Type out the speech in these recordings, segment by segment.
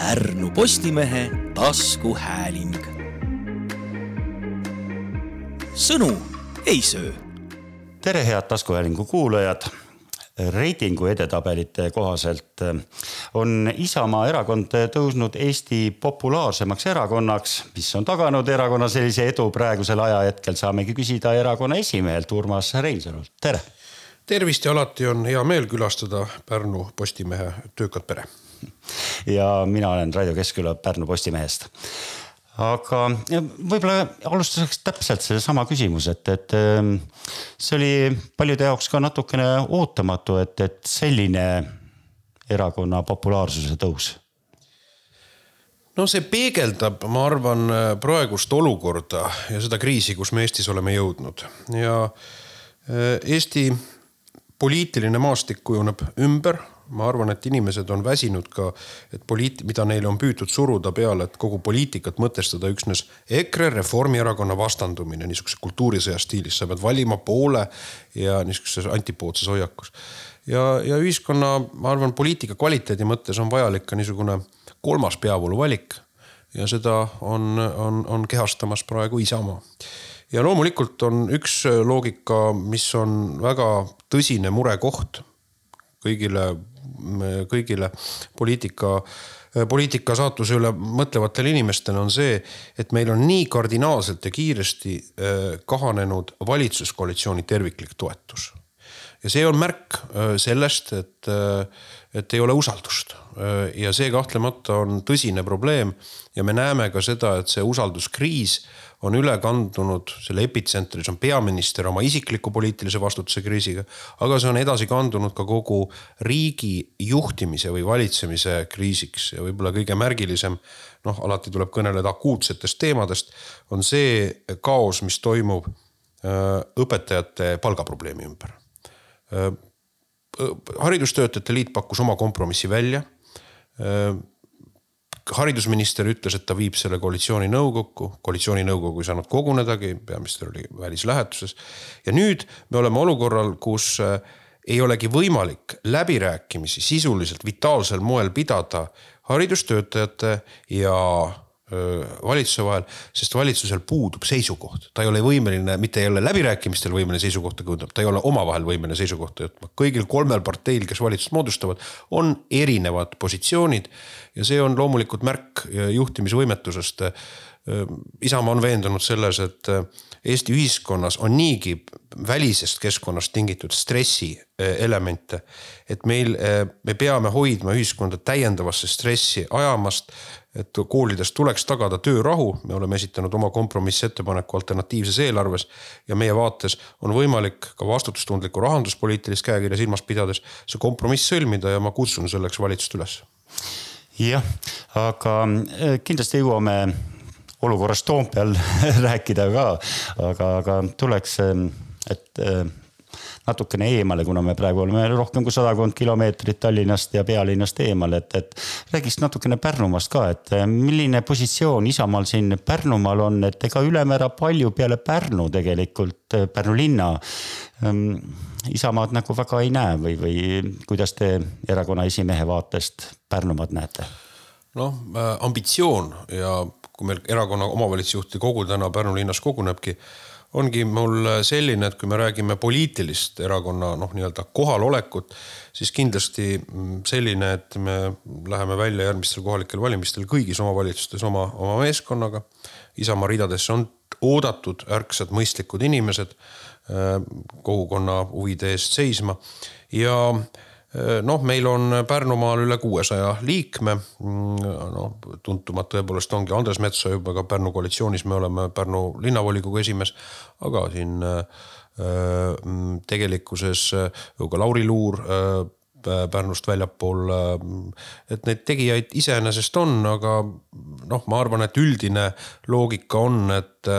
Pärnu Postimehe taskuhääling. sõnu ei söö. tere, head taskuhäälingu kuulajad reitingu edetabelite kohaselt on Isamaa erakond tõusnud Eesti populaarsemaks erakonnaks, mis on taganud erakonna sellise edu praegusel ajahetkel, saamegi küsida erakonna esimehelt Urmas Reinsalult, tere. tervist ja alati on hea meel külastada Pärnu Postimehe töökat pere. Ja mina olen Raido Keskküla Pärnu Postimehest aga võib-olla alustuseks täpselt sellesama küsimuse, et, et ähm, see oli paljude jaoks ka natukene ootamatu, et, et selline erakonna populaarsuse tõus. no see peegeldab, ma arvan, praegust olukorda ja seda kriisi, kus me Eestis oleme jõudnud ja äh, Eesti poliitiline maastik kujuneb ümber ma arvan, et inimesed on väsinud ka, et poliit-, mida neile on püütud suruda peale, et kogu poliitikat mõtestada üksnes EKRE, Reformierakonna vastandumine niisuguse kultuurisõja stiilis, sa pead valima poole ja niisuguses antipoodses hoiakus. ja, ja ühiskonna, ma arvan, poliitika kvaliteedi mõttes on vajalik ka niisugune kolmas peavooluvalik ja seda on, on, on kehastamas praegu Isamaa. Ja loomulikult on üks loogika, mis on väga tõsine murekoht kõigile kõigile poliitika poliitika saatuse üle mõtlevatele inimestele on see, et meil on nii kardinaalselt ja kiiresti äh, kahanenud valitsuskoalitsiooni terviklik toetus. ja see on märk äh, sellest, et, äh, et ei ole usaldust ja see kahtlemata on tõsine probleem ja me näeme ka seda, et see usalduskriis on üle kandunud, selle epitsentris on peaminister oma isikliku poliitilise vastutuse kriisiga, aga see on edasi kandunud ka kogu riigi juhtimise või valitsemise kriisiks ja võib-olla kõige märgilisem, noh, alati tuleb kõneleda akuutsetest teemadest, on see kaos, mis toimub äh, õpetajate palgaprobleemi ümber. Äh, haridustöötajate liit pakkus oma kompromissi välja äh, haridusminister ütles, et ta viib selle koalitsiooni nõukokku, koalitsiooninõukogu ei saanud kogunedagi, peaminister oli välislähetuses. ja nüüd me oleme olukorral, kus äh, ei olegi võimalik läbirääkimisi sisuliselt vitaalsel moel pidada haridustöötajate ja valitsuse vahel, sest valitsusel puudub seisukoht, ta ei ole võimeline, mitte ei ole läbirääkimistel võimeline seisukohta kujundama, ta ei ole omavahel võimeline seisukohta võtma. kõigil kolmel parteil, kes valitsust moodustavad, on erinevad positsioonid ja see on loomulikult märk juhtimisvõimetusest. Isamaa on veendunud selles, et Eesti ühiskonnas on niigi välisest keskkonnast tingitud stressi elemente. et meil, me peame hoidma ühiskonda täiendavasse stressi ajamast et koolides tuleks tagada töörahu, me oleme esitanud oma kompromissettepaneku alternatiivses eelarves. ja meie vaates on võimalik ka vastutustundlikku rahanduspoliitilist käekirja silmas pidades see kompromiss sõlmida ja ma kutsun selleks valitsust üles. jah, aga eh, kindlasti jõuame olukorrast Toompeal rääkida ka, aga, aga tuleks, eh, et eh, natukene eemale, kuna me praegu oleme rohkem kui sadakond kilomeetrit Tallinnast ja pealinnast eemal, et, et räägiks natukene Pärnumaast ka, et eh, milline positsioon Isamaal siin Pärnumaal on, et ega ülemäära palju peale Pärnu tegelikult, eh, Pärnu linna ähm, Isamaad nagu väga ei näe või, või kuidas te erakonna esimehe vaatest Pärnumaad näete? noh, äh, ambitsioon ja kui meil erakonna omavalitsusjuhtide kogu täna Pärnu linnas kogunebki ongi mul selline, et kui me räägime poliitilist erakonna noh, nii-öelda kohalolekut, siis kindlasti mm, selline, et me läheme välja järgmistel kohalikel valimistel kõigis omavalitsustes oma, oma meeskonnaga. Isamaa ridadesse on oodatud ärksad mõistlikud inimesed äh, kogukonna huvide eest seisma ja äh, noh, meil on Pärnumaal üle kuuesaja liikme. Mm, noh, tuntumad tõepoolest ongi Andres Metsoja juba ka Pärnu koalitsioonis, me oleme Pärnu linnavolikogu esimees, aga siin äh, mm, tegelikkuses ka Lauri Luur Pärnust väljapool. et neid tegijaid iseenesest on, aga noh, ma arvan, et üldine loogika on, et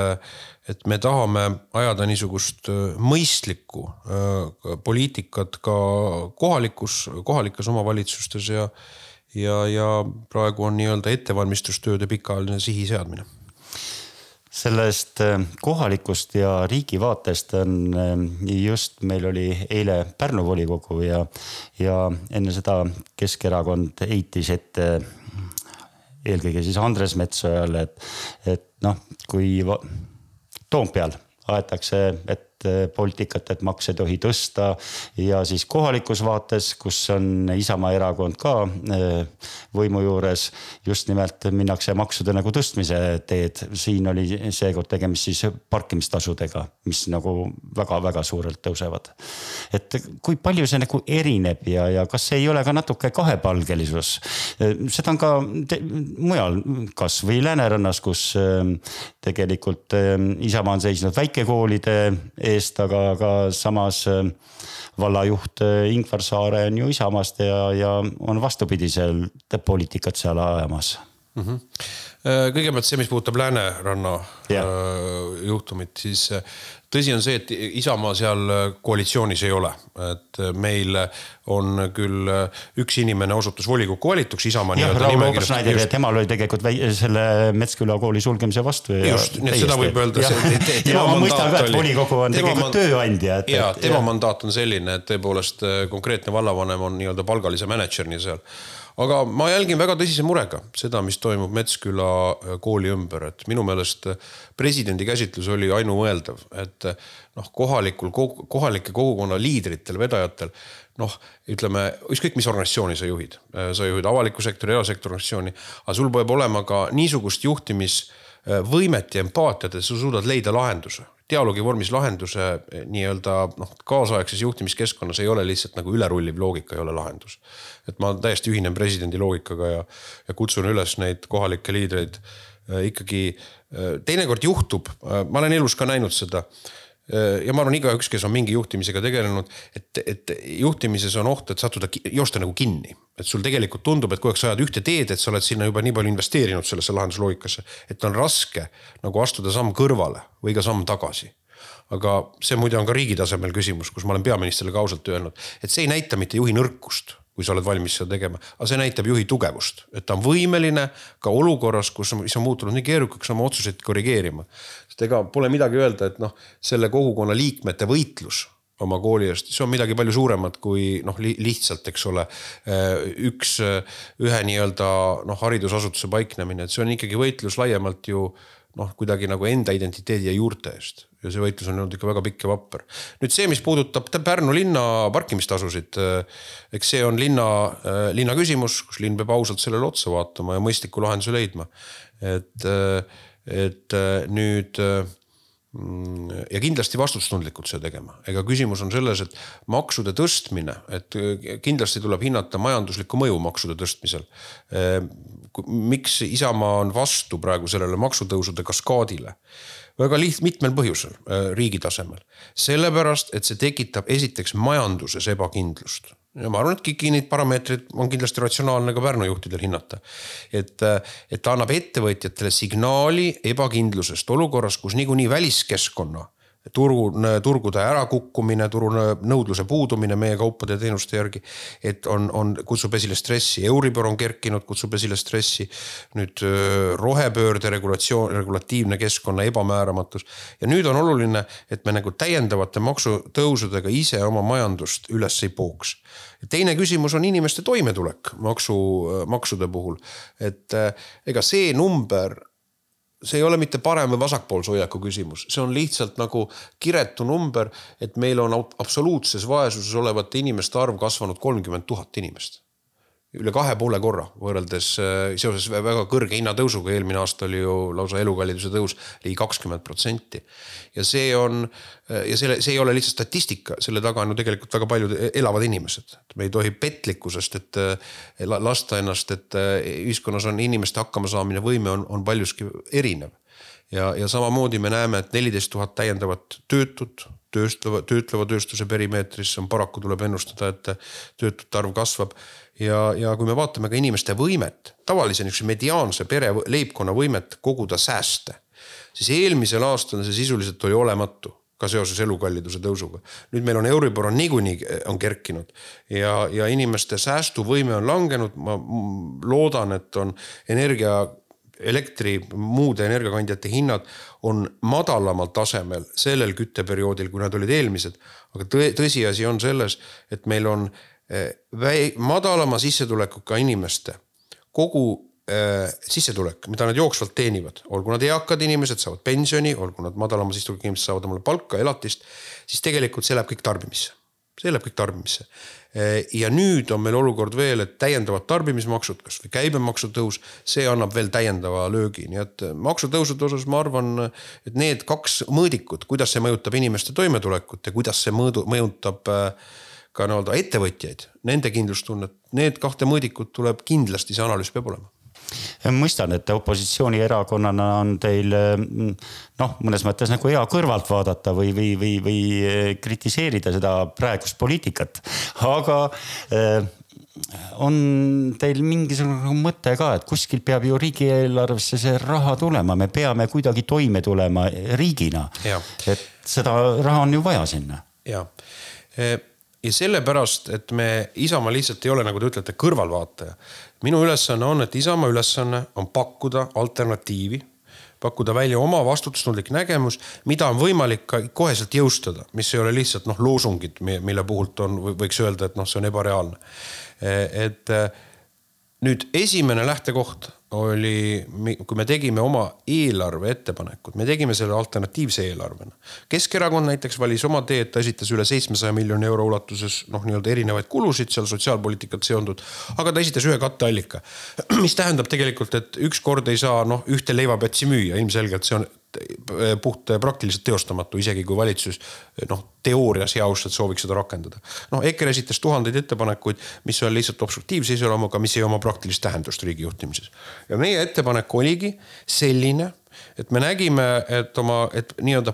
et me tahame ajada niisugust äh, mõistlikku äh, poliitikat ka kohalikus, kohalikes omavalitsustes ja ja, ja praegu on nii-öelda ettevalmistustööde pikaajaline sihi seadmine. Sellest äh, kohalikust ja riigi vaatest on just, meil oli eile Pärnu volikogu ja, ja enne seda Keskerakond heitis ette eelkõige siis Andres Metsojale, et, et noh, kui Toompeal aetakse, et eh, poliitikat, et makse ei tohi tõsta ja siis kohalikus vaates, kus on Isamaa erakond ka eh, võimu juures, just nimelt minnakse maksude nagu tõstmise teed. siin oli seekord tegemist siis parkimistasudega, mis nagu väga-väga suurelt tõusevad. et kui palju see nagu erineb ja, ja kas ei ole ka natuke kahepalgelisus? seda on ka mujal, kasvõi Läänerannas, kus eh, tegelikult eh, Isamaa on seisnud väikekoolide eest, aga, aga samas äh, vallajuht äh, Ingvar Saare on ju Isamaast ja, ja on vastupidiselt poliitikat seal ajamas mm. -hmm. kõigepealt see, mis puudutab Lääneranna äh, juhtumit, siis tõsi on see, et Isamaa seal äh, koalitsioonis ei ole, et äh, meil on küll äh, üks inimene osutus volikokku valituks Isamaa nii-öelda. Obersneider ja temal oli tegelikult väi, selle Metsküla kooli sulgemise vastu. just, nii et seda võib öelda. ja ma mõistan ka, et volikogu on tegelikult tööandja. ja tema mandaat on selline, et tõepoolest konkreetne vallavanem on nii-öelda palgalise mänedžerina seal aga ma jälgin väga tõsise murega seda, mis toimub Metsküla äh, kooli ümber, et minu meelest äh, presidendi käsitlus oli ainumõeldav, et äh, noh, kohalikul, kohalike kogukonna liidritel, vedajatel noh, ütleme ükskõik, mis organisatsiooni sa juhid, sa juhid avaliku sektori, erasektori organisatsiooni, aga sul peab olema ka niisugust juhtimisvõimet ja empaatiat, et sa suudad leida lahenduse dialoogi vormis lahenduse nii-öelda noh, kaasaegses juhtimiskeskkonnas ei ole lihtsalt nagu ülerulliv loogika ei ole lahendus. et ma täiesti ühinen presidendi loogikaga ja, ja kutsun üles neid kohalikke liidreid äh, ikkagi äh, teinekord juhtub äh,, ma olen elus ka näinud seda äh, ja ma arvan, igaüks, kes on mingi juhtimisega tegelenud, et, et juhtimises on oht, et sattuda, joosta nagu kinni. et sul tegelikult tundub, et aeg sa ajad ühte teed, et sa oled sinna juba nii palju investeerinud sellesse lahendusloogikasse, et on raske nagu astuda samm kõrvale või ka samm tagasi aga see muide on ka riigi tasemel küsimus, kus ma olen peaministrile ka ausalt öelnud, et see ei näita mitte juhi nõrkust kui sa oled valmis seda tegema, aga see näitab juhi tugevust, et ta on võimeline ka olukorras, kus, mis on muutunud nii keerukaks, oma otsuseid korrigeerima. Sest ega pole midagi öelda, et noh, selle kogukonna liikmete võitlus oma kooli eest, see on midagi palju suuremat kui noh li, lihtsalt, eks ole, üks, ühe nii-öelda noh, haridusasutuse paiknemine, et see on ikkagi võitlus laiemalt ju noh, kuidagi nagu enda identiteedi ja juurte eest ja see võitlus on olnud ikka väga pikk ja vapper. nüüd see, mis puudutab Pärnu linna parkimistasusid, eks see on linna, linna küsimus, kus linn peab ausalt sellele otsa vaatama ja mõistliku lahenduse leidma. et, et nüüd ja kindlasti vastutustundlikult seda tegema, ega küsimus on selles, et maksude tõstmine, et kindlasti tuleb hinnata majanduslikku mõju maksude tõstmisel. miks Isamaa on vastu praegu sellele maksutõusude kaskaadile? väga liht-, mitmel põhjusel äh, riigi tasemel. sellepärast, et see tekitab esiteks majanduses ebakindlust ja ma arvan, et kõiki neid parameetreid on kindlasti ratsionaalne ka Pärnu juhtidel hinnata. et, et ta annab ettevõtjatele signaali ebakindlusest olukorras, kus niikuinii väliskeskkonna turgu, turgude ärakukkumine, turu nõudluse puudumine meie kaupade ja teenuste järgi. et on, on, kutsub esile stressi, Euribor on kerkinud, kutsub esile stressi. nüüd rohepöörde regulatsioon, regulatiivne keskkonna ebamääramatus. ja nüüd on oluline, et me nagu täiendavate maksutõusudega ise oma majandust üles ei pooks. teine küsimus on inimeste toimetulek maksu, maksude puhul. et ega see number see ei ole mitte parem või vasakpoolse hoiaku küsimus, see on lihtsalt nagu kiretu number, et meil on absoluutses vaesuses olevate inimeste arv kasvanud kolmkümmend tuhat inimest üle kahe poole korra võrreldes äh, seoses väga kõrge hinnatõusuga, eelmine aasta oli ju lausa elukalliduse tõus ligi kakskümmend protsenti. ja see on äh, ja selle, see ei ole lihtsalt statistika, selle taga on ju tegelikult väga paljud e-, elavad inimesed. me ei tohi petlikkusest, et äh, lasta ennast, et ühiskonnas on inimeste hakkamasaamine, võime on, on paljuski erinev. ja, ja samamoodi me näeme, et neliteist tuhat täiendavat töötut töötleva, töötleva tööstuse perimeetris, paraku tuleb ennustada, et töötute arv kasvab ja, ja kui me vaatame ka inimeste võimet, tavalise niisuguse mediaanse pere, leibkonna võimet koguda sääste, siis eelmisel aastal see sisuliselt oli olematu ka seoses elukalliduse tõusuga. nüüd meil on Euribor on niikuinii on kerkinud ja, ja inimeste säästuvõime on langenud, ma loodan, et on energia elektri, muude energiakandjate hinnad on madalamal tasemel sellel kütteperioodil, kui nad olid eelmised. aga tõe, tõsiasi on selles, et meil on väi-, madalama sissetulekuga inimeste kogu äh, sissetulek, mida nad jooksvalt teenivad, olgu nad eakad inimesed, saavad pensioni, olgu nad madalama sissetulekuga inimesed, saavad omale palka, elatist, siis tegelikult see läheb kõik tarbimisse. see läheb kõik tarbimisse. Äh, ja nüüd on meil olukord veel, et täiendavad tarbimismaksud, kasvõi käibemaksu tõus, see annab veel täiendava löögi, nii et maksutõusude osas ma arvan, et need kaks mõõdikut, kuidas see mõjutab inimeste toimetulekut ja kuidas see mõõdu, mõjutab äh, ka nii-öelda ettevõtjaid, nende kindlustunnet, need kahte mõõdikut tuleb kindlasti, see analüüs peab olema mõistan, et opositsioonierakonnana on teil noh, mõnes mõttes nagu hea kõrvalt vaadata või, või, või, või kritiseerida seda praegust poliitikat, aga eh, on teil mingisugune mõte ka, et kuskilt peab ju riigieelarvesse see raha tulema, me peame kuidagi toime tulema riigina. et seda raha on ju vaja sinna. ja ja sellepärast, et me, Isamaa lihtsalt ei ole, nagu te ütlete, kõrvalvaataja. minu ülesanne on, et Isamaa ülesanne on pakkuda alternatiivi, pakkuda välja oma vastutustundlik nägemus, mida on võimalik ka koheselt jõustada, mis ei ole lihtsalt noh, loosungid, mille puhult on, võiks öelda, et noh, see on ebareaalne. et nüüd esimene lähtekoht oli, kui me tegime oma eelarve ettepanekud, me tegime selle alternatiivse eelarvena. Keskerakond näiteks valis oma tee, et ta esitas üle seitsmesaja miljoni euro ulatuses noh, nii-öelda erinevaid kulusid seal sotsiaalpoliitikat seonduvalt. aga ta esitas ühe katteallika, mis tähendab tegelikult, et üks kord ei saa noh, ühte leivapätsi müüa, ilmselgelt see on puht praktiliselt teostamatu, isegi kui valitsus noh, teoorias heauskselt sooviks seda rakendada. noh, EKRE esitas tuhandeid ettepanekuid, mis on lihtsalt obstruktiivse iseloomuga, mis ei oma praktilist tähendust riigi juhtimises. ja meie ettepanek oligi selline, et me nägime, et oma, et nii-öelda,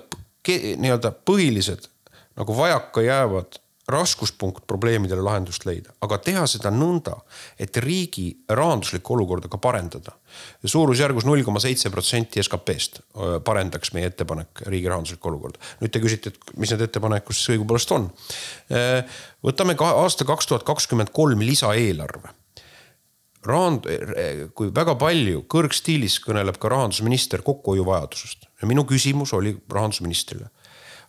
nii-öelda põhilised nagu vajaka jäävad raskuspunkt probleemidele lahendust leida, aga teha seda nõnda, et riigi rahanduslikku olukorda ka parendada. suurusjärgus null koma seitse protsenti SKP-st parendaks meie ettepanek riigi rahanduslikku olukorda. nüüd te küsite, et mis need ettepanekud siis õigupoolest on. võtame ka aasta kaks tuhat kakskümmend kolm lisaeelarve rahand-, kui väga palju kõrgstiilis kõneleb ka rahandusminister kokkuhoiuvajadusest ja minu küsimus oli rahandusministrile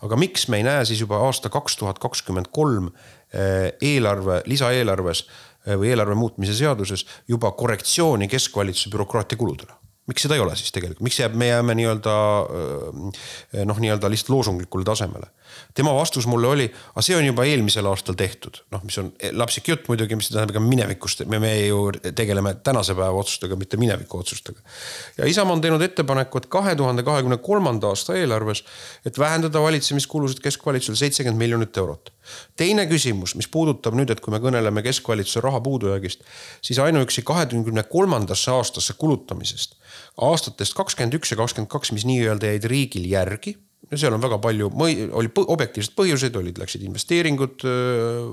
aga miks me ei näe siis juba aasta kaks tuhat kakskümmend kolm eh, eelarve, lisaeelarves eh, või eelarve muutmise seaduses juba korrektsiooni keskvalitsuse bürokraatia kuludele? Miks seda ei ole siis tegelikult, miks jääb, me jääme nii-öelda noh, nii-öelda lihtsalt loosunglikule tasemele tema vastus mulle oli, aga see on juba eelmisel aastal tehtud, noh, mis on lapsik jutt muidugi, mis tähendab ka minevikust, me, me ju tegeleme tänase päeva otsustega, mitte mineviku otsustega. ja Isamaa on teinud ettepaneku, et kahe tuhande kahekümne kolmanda aasta eelarves, et vähendada valitsemiskulusid keskvalitsusel seitsekümmend miljonit eurot. Teine küsimus, mis puudutab nüüd, et kui me kõneleme keskvalitsuse raha puudujäägist, siis ainuüksi kahekümne kolmandasse aastasse kulutamisest aastatest kakskümmend üks ja kakskümmend kaks, mis nii-öelda jäid riigil järgi no seal on väga palju, oli objektiivseid põhjuseid, olid, läksid investeeringud,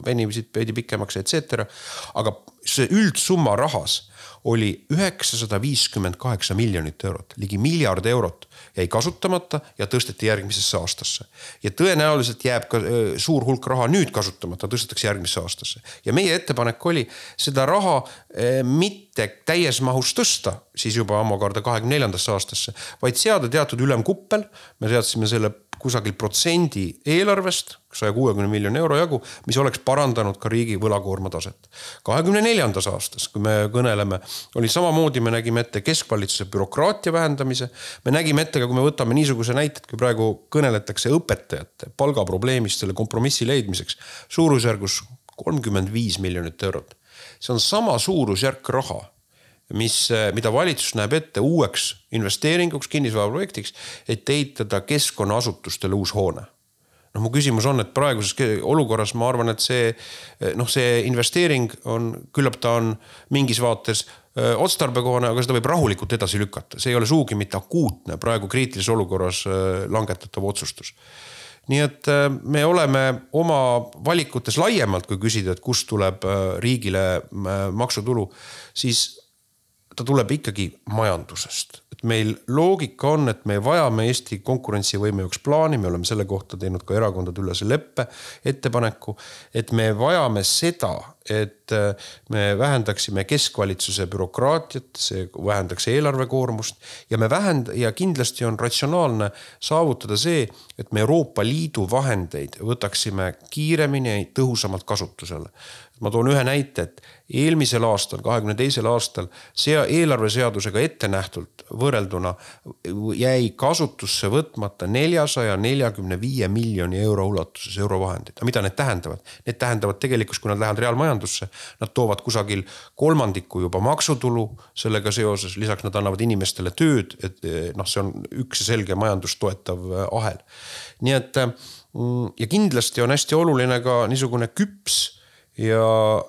venisid veidi pikemaks, et cetera. aga see üldsumma rahas oli üheksasada viiskümmend kaheksa miljonit eurot, ligi miljard eurot jäi kasutamata ja tõsteti järgmisesse aastasse. ja tõenäoliselt jääb ka suur hulk raha nüüd kasutamata, tõstetakse järgmisse aastasse. ja meie ettepanek oli seda raha mitte täies mahus tõsta, siis juba omakorda kahekümne neljandasse aastasse, vaid seada teatud ülemkuppel. me seadsime selle kusagil protsendi eelarvest, saja kuuekümne miljoni euro jagu, mis oleks parandanud ka riigi võlakoorma taset. kahekümne neljandas aastas, kui me kõneleme, oli samamoodi, me nägime ette keskvalitsuse bürokraatia vähendamise. me nägime ette ka, kui me võtame niisuguse näite, et kui praegu kõneletakse õpetajate palgaprobleemist selle kompromissi leidmiseks suurusjärgus kolmkümmend viis miljonit eurot. see on sama suurusjärk raha mis, mida valitsus näeb ette uueks investeeringuks, kinnisvaraprojektiks, et ehitada keskkonnaasutustele uus hoone. noh, mu küsimus on, et praeguses olukorras ma arvan, et see noh, see investeering on, küllap ta on mingis vaates otstarbekohane, aga seda võib rahulikult edasi lükata, see ei ole sugugi mitte akuutne praegu kriitilises olukorras langetatav otsustus. nii et me oleme oma valikutes laiemalt, kui küsida, et kust tuleb riigile maksutulu, siis ta tuleb ikkagi majandusest. et meil loogika on, et me vajame Eesti konkurentsivõime jaoks plaani, me oleme selle kohta teinud ka erakondadeülese leppe ettepaneku. et me vajame seda, et äh, me vähendaksime keskvalitsuse bürokraatiat, see vähendaks eelarvekoormust ja me vähend- ja kindlasti on ratsionaalne saavutada see, et me Euroopa Liidu vahendeid võtaksime kiiremini ja tõhusamalt kasutusele. Ma toon ühe näite, et eelmisel aastal, kahekümne teisel aastal see eelarveseadusega ette nähtult võrrelduna jäi kasutusse võtmata neljasaja neljakümne viie miljoni euro ulatuses eurovahendeid. aga mida need tähendavad? Need tähendavad tegelikult, kui nad lähevad reaalmajandusse, nad toovad kusagil kolmandiku juba maksutulu sellega seoses, lisaks nad annavad inimestele tööd, et noh, see on üks selge majandust toetav äh, ahel. nii et mm, ja kindlasti on hästi oluline ka niisugune küps ja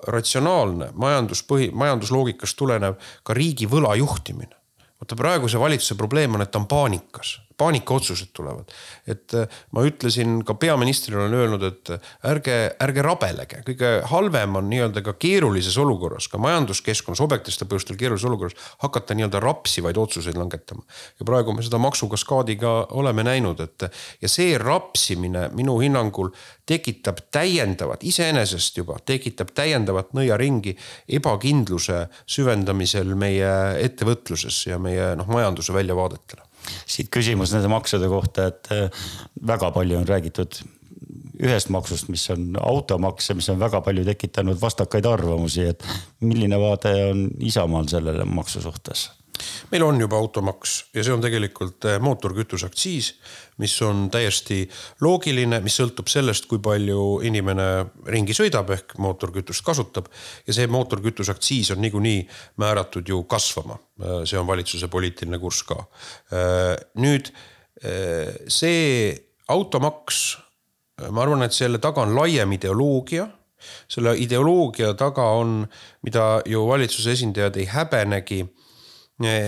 ratsionaalne majanduspõhi, majandusloogikast tulenev ka riigi võla juhtimine. vaata praeguse valitsuse probleem on, et ta on paanikas paanikaotsused tulevad. et äh, ma ütlesin ka peaministrile olen öelnud, et äh, ärge, ärge rabelege, kõige halvem on nii-öelda ka keerulises olukorras, ka majanduskeskkonnas, objektiivsetel põhjustel keerulises olukorras hakata nii-öelda rapsivaid otsuseid langetama. ja praegu me seda maksukaskaadiga oleme näinud, et ja see rapsimine minu hinnangul tekitab täiendavat, iseenesest juba tekitab täiendavat nõiaringi ebakindluse süvendamisel meie ettevõtluses ja meie noh, majanduse väljavaadetele siit küsimus nende maksude kohta, et äh, väga palju on räägitud ühest maksust, mis on automaks ja mis on väga palju tekitanud vastakaid arvamusi, et milline vaade on Isamaal sellele maksu suhtes? Meil on juba automaks ja see on tegelikult eh, mootorkütuse aktsiis, mis on täiesti loogiline, mis sõltub sellest, kui palju inimene ringi sõidab ehk mootorkütust kasutab. ja see mootorkütuse aktsiis on niikuinii määratud ju kasvama. Eh, see on valitsuse poliitiline kurss ka. Eh, nüüd see automaks, ma arvan, et selle taga on laiem ideoloogia selle ideoloogia taga on, mida ju valitsuse esindajad ei häbenegi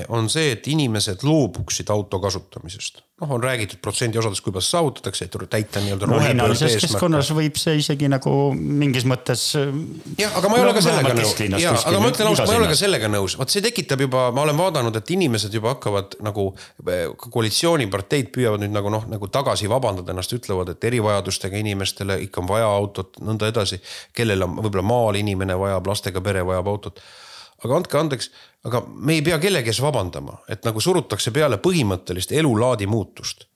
on see, et inimesed loobuksid auto kasutamisest. noh, on räägitud protsendiosadest, kuidas saavutatakse, et täita nii-öelda no, hinnalises keskkonnas võib see isegi nagu mingis mõttes. jah, aga ma ei ole ka sellega nõus, ja, aga ma ütlen ausalt, ma ei ole ka sellega nõus, vot see tekitab juba, ma olen vaadanud, et inimesed juba hakkavad nagu. Eh, koalitsiooniparteid püüavad nüüd nagu noh, nagu tagasi vabandada ennast, ütlevad, et erivajadustega inimestele ikka on vaja autot, nõnda edasi. kellel on võib-olla maal inimene vajab, lastega pere vajab autot aga andke andeks, aga me ei pea kellegi ees vabandama, et nagu surutakse peale põhimõttelist elulaadi muutust.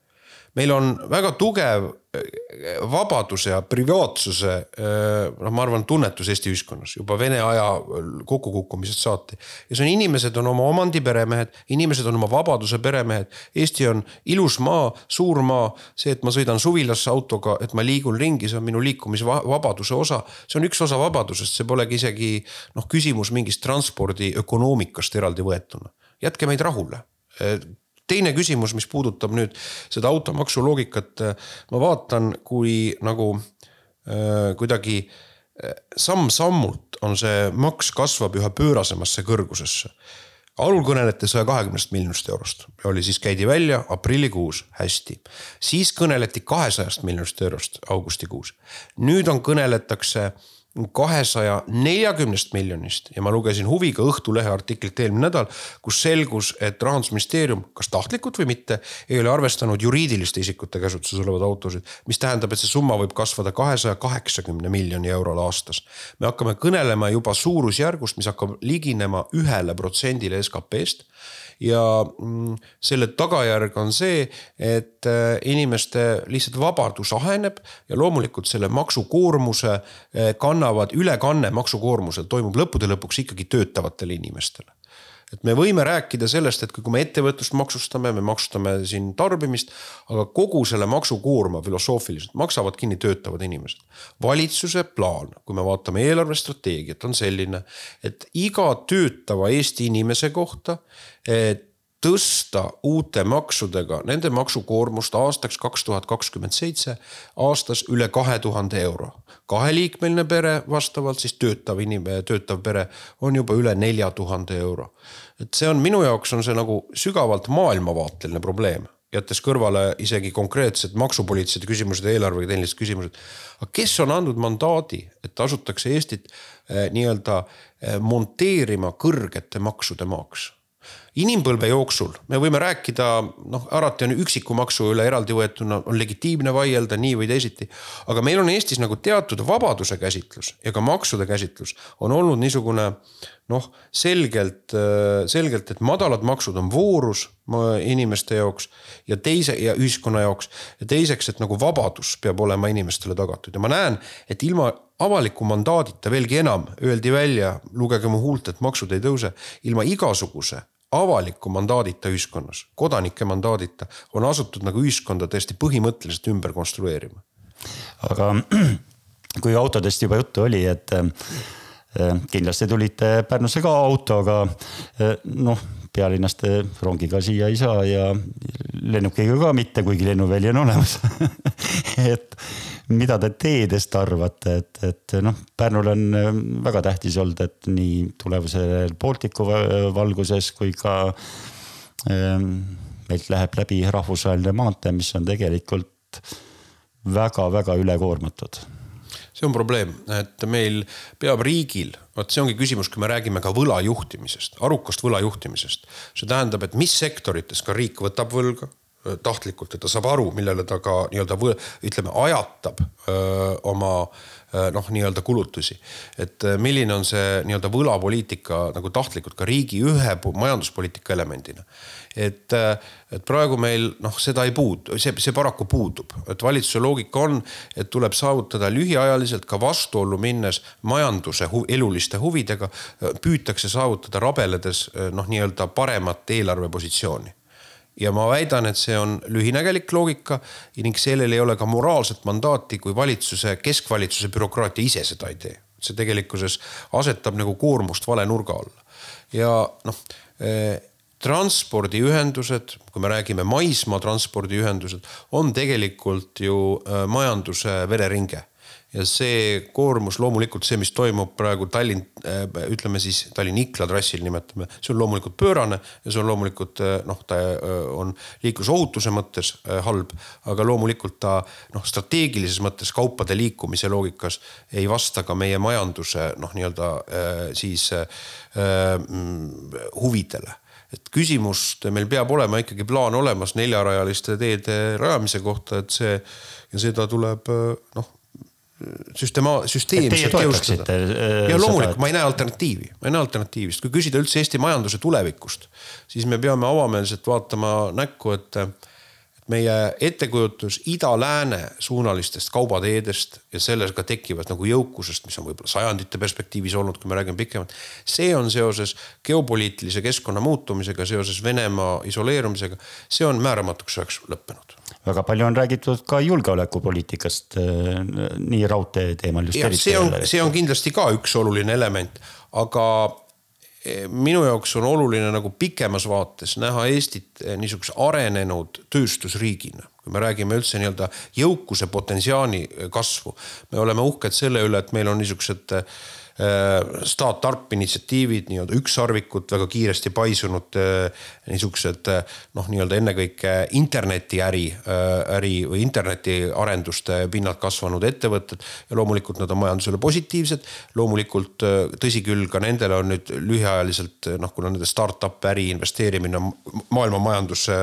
Meil on väga tugev vabaduse ja privaatsuse noh, ma arvan, tunnetus Eesti ühiskonnas juba Vene aja kokkukukkumisest saati. ja see on, inimesed on oma omandi peremehed, inimesed on oma vabaduse peremehed. Eesti on ilus maa, suur maa, see, et ma sõidan suvilasse autoga, et ma liigun ringi, see on minu liikumisvabaduse osa. see on üks osa vabadusest, see polegi isegi noh, küsimus mingist transpordi ökonoomikast eraldi võetuna. jätke meid rahule teine küsimus, mis puudutab nüüd seda automaksu loogikat, ma vaatan, kui nagu äh, kuidagi äh, samm-sammult on see maks kasvab üha pöörasemasse kõrgusesse alul kõneleti saja kahekümnest miljonist eurost, oli siis käidi välja aprillikuus hästi. siis kõneleti kahesajast miljonist eurost augustikuus. nüüd on, kõneletakse kahesaja neljakümnest miljonist ja ma lugesin huviga Õhtulehe artiklit eelmine nädal, kus selgus, et rahandusministeerium, kas tahtlikult või mitte, ei ole arvestanud juriidiliste isikute käsutuses olevaid autosid. mis tähendab, et see summa võib kasvada kahesaja kaheksakümne miljoni eurole aastas. me hakkame kõnelema juba suurusjärgust, mis hakkab liginema ühele protsendile SKP-st ja mm, selle tagajärg on see, et äh, inimeste lihtsalt vabadus aheneb ja loomulikult selle maksukoormuse äh, kannavad, ülekanne maksukoormusel toimub lõppude lõpuks ikkagi töötavatele inimestele et me võime rääkida sellest, et kui me ettevõtlust maksustame, me maksustame siin tarbimist, aga kogu selle maksukoorma filosoofiliselt maksavad kinni töötavad inimesed. valitsuse plaan, kui me vaatame eelarvestrateegiat, on selline, et iga töötava Eesti inimese kohta tõsta uute maksudega nende maksukoormust aastaks kaks tuhat kakskümmend seitse aastas üle kahe tuhande euro. kaheliikmeline pere vastavalt siis töötav inimene, töötav pere on juba üle nelja tuhande euro. et see on minu jaoks on see nagu sügavalt maailmavaateline probleem jättes kõrvale isegi konkreetsed maksupoliitilised küsimused eelarvega tehnilised küsimused. aga kes on andnud mandaadi, et asutakse Eestit eh, nii-öelda eh, monteerima kõrgete maksude maaks? Inimpõlve jooksul me võime rääkida, noh, alati on üksiku maksu üle eraldi võetuna on legitiimne vaielda nii või teisiti. aga meil on Eestis nagu teatud vabaduse käsitlus ja ka maksude käsitlus on olnud niisugune noh, selgelt, selgelt, et madalad maksud on voorus inimeste jaoks ja teise ja ühiskonna jaoks. ja teiseks, et nagu vabadus peab olema inimestele tagatud ja ma näen, et ilma avaliku mandaadita, veelgi enam, öeldi välja, lugege mu huult, et maksud ei tõuse, ilma igasuguse avaliku mandaadita ühiskonnas, kodanike mandaadita, on asutud nagu ühiskonda täiesti põhimõtteliselt ümber konstrueerima. aga kui autodest juba juttu oli, et eh, kindlasti tulite Pärnusse ka autoga. eh, noh, pealinnast rongiga siia ei saa ja lennukiga ka mitte, kuigi lennuväli on olemas. Et mida te teedest arvate, et, et noh, Pärnul on eh, väga tähtis olnud, et nii tulevuse Balticu va- valguses kui ka eh, meilt läheb läbi rahvusvaheline maantee, mis on tegelikult väga-väga ülekoormatud see on probleem, et meil peab riigil, vot see ongi küsimus, kui me räägime ka võla juhtimisest, arukast võla juhtimisest. see tähendab, et mis sektorites ka riik võtab võlga tahtlikult, et ta saab aru, millele ta ka nii-öelda ütleme, ajatab öö, oma noh, nii-öelda kulutusi. et milline on see nii-öelda võlapoliitika nagu tahtlikult ka riigi ühe majanduspoliitika elemendina. et, et praegu meil noh, seda ei puudu, see, see paraku puudub, et valitsuse loogika on, et tuleb saavutada lühiajaliselt ka vastuollu minnes majanduse hu, eluliste huvidega, püütakse saavutada rabeledes noh, nii-öelda paremat eelarvepositsiooni ja ma väidan, et see on lühinägelik loogika ning sellel ei ole ka moraalset mandaati, kui valitsuse, keskvalitsuse bürokraatia ise seda ei tee. see tegelikkuses asetab nagu koormust vale nurga alla. ja noh eh, transpordiühendused, kui me räägime maismaa transpordiühendused, on tegelikult ju äh, majanduse vereringe ja see koormus loomulikult see, mis toimub praegu Tallinn, ütleme siis Tallinn-Ikla trassil nimetame, see on loomulikult pöörane ja see on loomulikult noh, ta on liiklusohutuse mõttes halb, aga loomulikult ta noh, strateegilises mõttes kaupade liikumise loogikas ei vasta ka meie majanduse noh, nii-öelda siis äh, huvidele. Et küsimust, meil peab olema ikkagi plaan olemas neljarajaliste teede rajamise kohta, et see ja seda tuleb noh süstema-, süsteemselt jõustada. ja loomulikult ma ei näe alternatiivi, ma ei näe alternatiivi, sest kui küsida üldse Eesti majanduse tulevikust, siis me peame avameelselt vaatama näkku, et meie ettekujutus ida-lääne suunalistest kaubateedest ja sellega tekkivat nagu jõukusest, mis on võib-olla sajandite perspektiivis olnud, kui me räägime pikemalt. see on seoses geopoliitilise keskkonna muutumisega, seoses Venemaa isoleerumisega, see on määramatuks ajaks lõppenud väga palju on räägitud ka julgeolekupoliitikast nii raudtee teemal. see on, see on kindlasti ka üks oluline element, aga minu jaoks on oluline nagu pikemas vaates näha Eestit niisuguse arenenud tööstusriigina. Kui me räägime üldse nii-öelda jõukuse potentsiaali kasvu, me oleme uhked selle üle, et meil on niisugused äh, start-up initsiatiivid, nii-öelda ükssarvikud, väga kiiresti paisunud niisugused noh, nii-öelda ennekõike internetiäri, äri või internetiarenduste pinnalt kasvanud ettevõtted. ja loomulikult nad on majandusele positiivsed. loomulikult tõsi küll, ka nendele on nüüd lühiajaliselt noh, kuna nende start-up äri investeerimine on maailma majandusse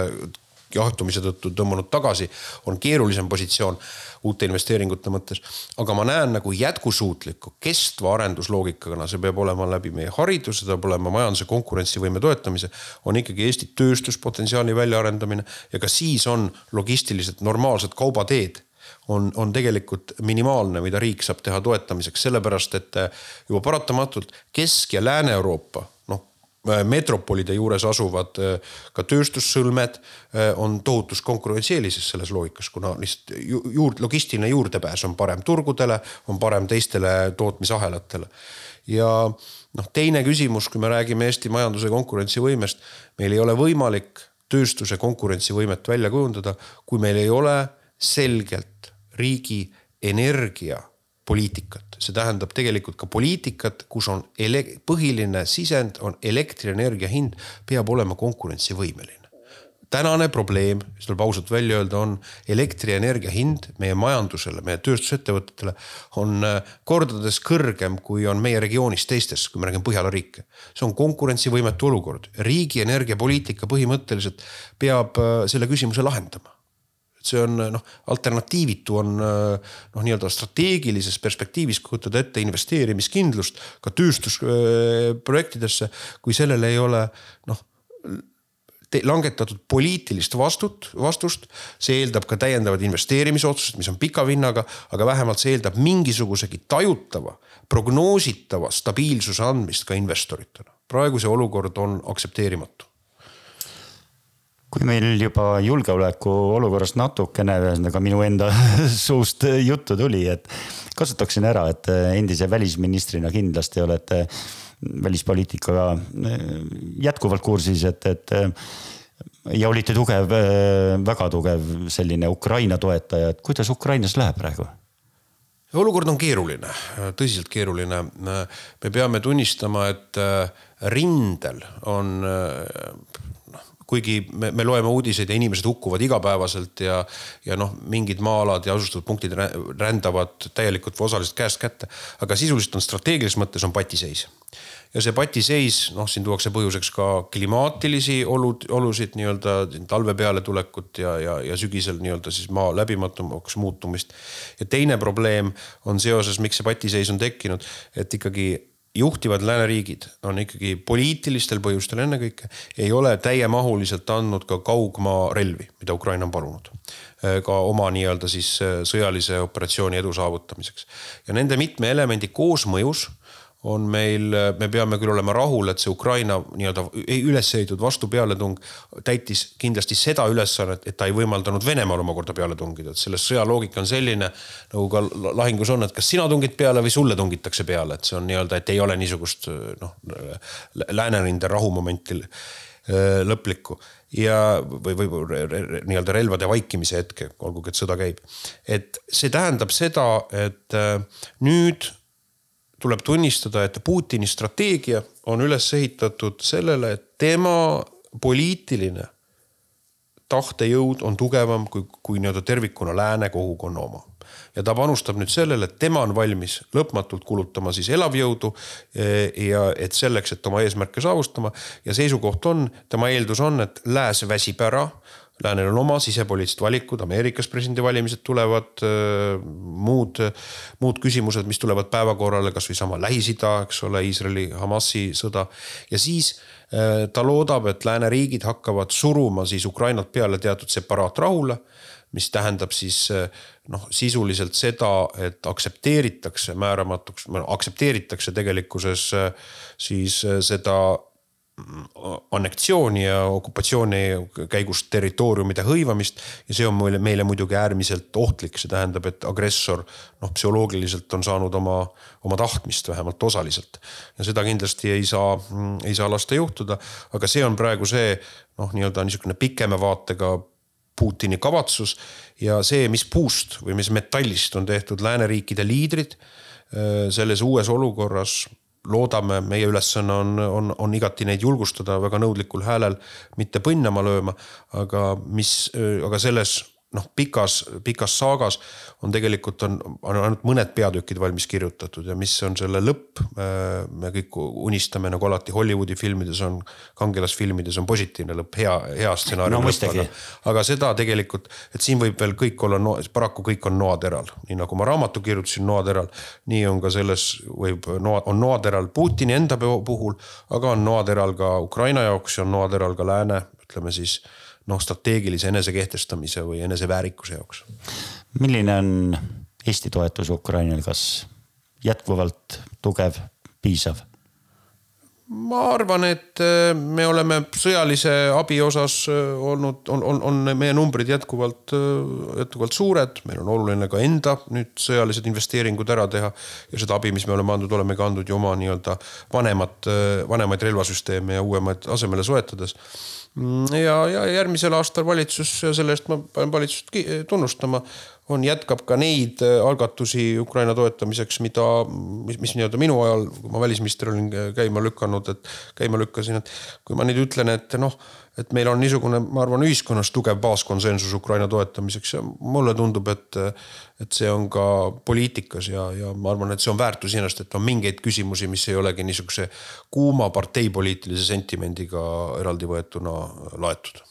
jahtumise tõttu tõmbunud tagasi, on keerulisem positsioon uute investeeringute mõttes. aga ma näen nagu jätkusuutlikku, kestva arendusloogikana, see peab olema läbi meie hariduse, see peab olema majanduse konkurentsivõime toetamise, on ikkagi Eesti tööstuspotentsiaali väljaarendamine ja ka siis on logistiliselt normaalsed kaubateed on, on tegelikult minimaalne, mida riik saab teha toetamiseks, sellepärast et juba paratamatult Kesk- ja Lääne-Euroopa metropolide juures asuvad ka tööstussõlmed on tohutus konkurentsieelises selles loogikas, kuna lihtsalt juurde, logistiline juurdepääs on parem turgudele, on parem teistele tootmisahelatele. ja noh, teine küsimus, kui me räägime Eesti majanduse konkurentsivõimest, meil ei ole võimalik tööstuse konkurentsivõimet välja kujundada, kui meil ei ole selgelt riigi energia poliitikat, see tähendab tegelikult ka poliitikat, kus on põhiline sisend on elektrienergia hind peab olema konkurentsivõimeline. tänane probleem, mis tuleb ausalt välja öelda, on elektrienergia hind meie majandusele, meie tööstusettevõtetele on kordades kõrgem, kui on meie regioonis teistes, kui me räägime Põhjala riike. see on konkurentsivõimetu olukord, riigi energiapoliitika põhimõtteliselt peab selle küsimuse lahendama see on noh, alternatiivitu on noh, nii-öelda strateegilises perspektiivis kujutada ette investeerimiskindlust ka tööstusprojektidesse, kui sellel ei ole noh, langetatud poliitilist vastut, vastust. see eeldab ka täiendavaid investeerimisotsuseid, mis on pika vinnaga, aga vähemalt see eeldab mingisugusegi tajutava, prognoositava stabiilsuse andmist ka investoritele. praegu see olukord on aktsepteerimatu kui meil juba julgeoleku olukorrast natukene, ühesõnaga minu enda suust juttu tuli, et kasutaksin ära, et endise välisministrina kindlasti olete välispoliitikaga jätkuvalt kursis, et, et ja olite tugev, väga tugev selline Ukraina toetaja, et kuidas Ukrainas läheb praegu? olukord on keeruline, tõsiselt keeruline. me peame tunnistama, et rindel on kuigi me, me loeme uudiseid ja inimesed hukkuvad igapäevaselt ja, ja noh, mingid maa-alad ja asustatud punktid rändavad täielikult või osaliselt käest kätte. aga sisuliselt on strateegilises mõttes on patiseis ja see patiseis, noh, siin tuuakse põhjuseks ka klimaatilisi olud, olusid nii-öelda talve pealetulekut ja, ja, ja sügisel nii-öelda siis maa läbimatumaks muutumist. ja teine probleem on seoses, miks see patiseis on tekkinud, et ikkagi juhtivad lääneriigid on ikkagi poliitilistel põhjustel ennekõike, ei ole täiemahuliselt andnud ka kaugmaa relvi, mida Ukraina on palunud. ka oma nii-öelda siis sõjalise operatsiooni edu saavutamiseks. ja nende mitme elemendi koosmõjus on meil, me peame küll olema rahul, et see Ukraina nii-öelda üles ehitatud vastupealetung täitis kindlasti seda ülesannet, et ta ei võimaldanud Venemaal omakorda peale tungida, et selles sõja loogika on selline. nagu ka lahingus on, et kas sina tungid peale või sulle tungitakse peale, et see on nii-öelda, et ei ole niisugust noh, läänerinde rahumomenti äh, lõplikku ja, või, või nii-öelda relvade vaikimise hetke, olgugi et sõda käib. et see tähendab seda, et äh, nüüd tuleb tunnistada, et Putini strateegia on üles ehitatud sellele, et tema poliitiline tahtejõud on tugevam kui, kui nii-öelda tervikuna lääne kogukonna oma. ja ta panustab nüüd sellele, et tema on valmis lõpmatult kulutama siis elavjõudu e, ja et selleks, et oma eesmärke saavutama ja seisukoht on, tema eeldus on, et lääs väsib ära Läänel on oma sisepoliitilised valikud, Ameerikas presidendivalimised tulevad, muud, muud küsimused, mis tulevad päevakorrale, kasvõi sama Lähis-Ida, eks ole, Iisraeli, Hamasi sõda. ja siis ta loodab, et lääneriigid hakkavad suruma siis Ukrainat peale teatud separaatrahule mis tähendab siis noh, sisuliselt seda, et aktsepteeritakse määramatuks, aktsepteeritakse tegelikkuses siis seda anneksiooni ja okupatsiooni käigus territooriumide hõivamist. ja see on meile, meile muidugi äärmiselt ohtlik, see tähendab, et agressor noh, psühholoogiliselt on saanud oma, oma tahtmist vähemalt osaliselt. ja seda kindlasti ei saa, ei saa lasta juhtuda, aga see on praegu see noh, nii-öelda niisugune pikema vaatega Putini kavatsus ja see, mis puust või mis metallist on tehtud lääneriikide liidrid selles uues olukorras loodame, meie ülesanne on, on, on igati neid julgustada väga nõudlikul häälel, mitte põnnama lööma, aga mis, aga selles noh, pikas, pikas saagas on tegelikult on, on ainult mõned peatükid valmis kirjutatud ja mis on selle lõpp. me kõik unistame nagu alati Hollywoodi filmides on, kangelasfilmides on positiivne lõpp, hea, hea stsenaarium no,. Aga, aga seda tegelikult, et siin võib veel kõik olla no,, paraku kõik on noateral, nii nagu ma raamatu kirjutasin noateral. nii on ka selles võib noa, on noateral Putini enda puhul, aga on noateral ka Ukraina jaoks ja on noateral ka lääne, ütleme siis noh, strateegilise enesekehtestamise või eneseväärikuse jaoks. milline on Eesti toetus Ukrainale, kas jätkuvalt tugev, piisav? ma arvan, et äh, me oleme sõjalise abi osas äh, olnud, on, on, on meie numbrid jätkuvalt, äh, jätkuvalt suured, meil on oluline ka enda nüüd sõjalised investeeringud ära teha. ja seda abi, mis me oleme andnud, olemegi andnud ju oma nii-öelda vanemat, vanemaid relvasüsteeme ja uuemaid asemele soetades ja, ja järgmisel aastal valitsus selle eest ma pean valitsust tunnustama, on, jätkab ka neid äh, algatusi Ukraina toetamiseks, mida, mis, mis nii-öelda minu ajal, kui ma välisminister olin, käima lükanud, et käima lükkasin, et kui ma nüüd ütlen, et noh et meil on niisugune, ma arvan, ühiskonnas tugev baaskonsensus Ukraina toetamiseks ja mulle tundub, et, et see on ka poliitikas ja, ja ma arvan, et see on väärtus iseenesest, et on mingeid küsimusi, mis ei olegi niisuguse kuuma parteipoliitilise sentimendiga eraldi võetuna laetud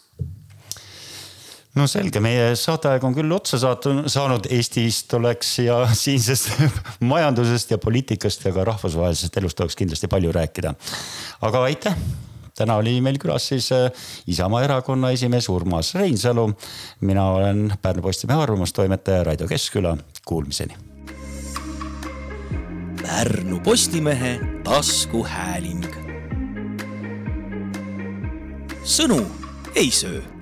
no selge, meie saateaeg on küll otsa saanud, Eestist oleks ja siinsest majandusest ja poliitikast ja ka rahvusvahelisest elust oleks kindlasti palju rääkida. aga aitäh täna oli meil külas siis äh, Isamaa erakonna esimees Urmas Reinsalu. mina olen Pärnu Postimehe arvamustoimetaja Raido Keskküla, kuulmiseni. Pärnu Postimehe taskuhääling. sõnu ei söö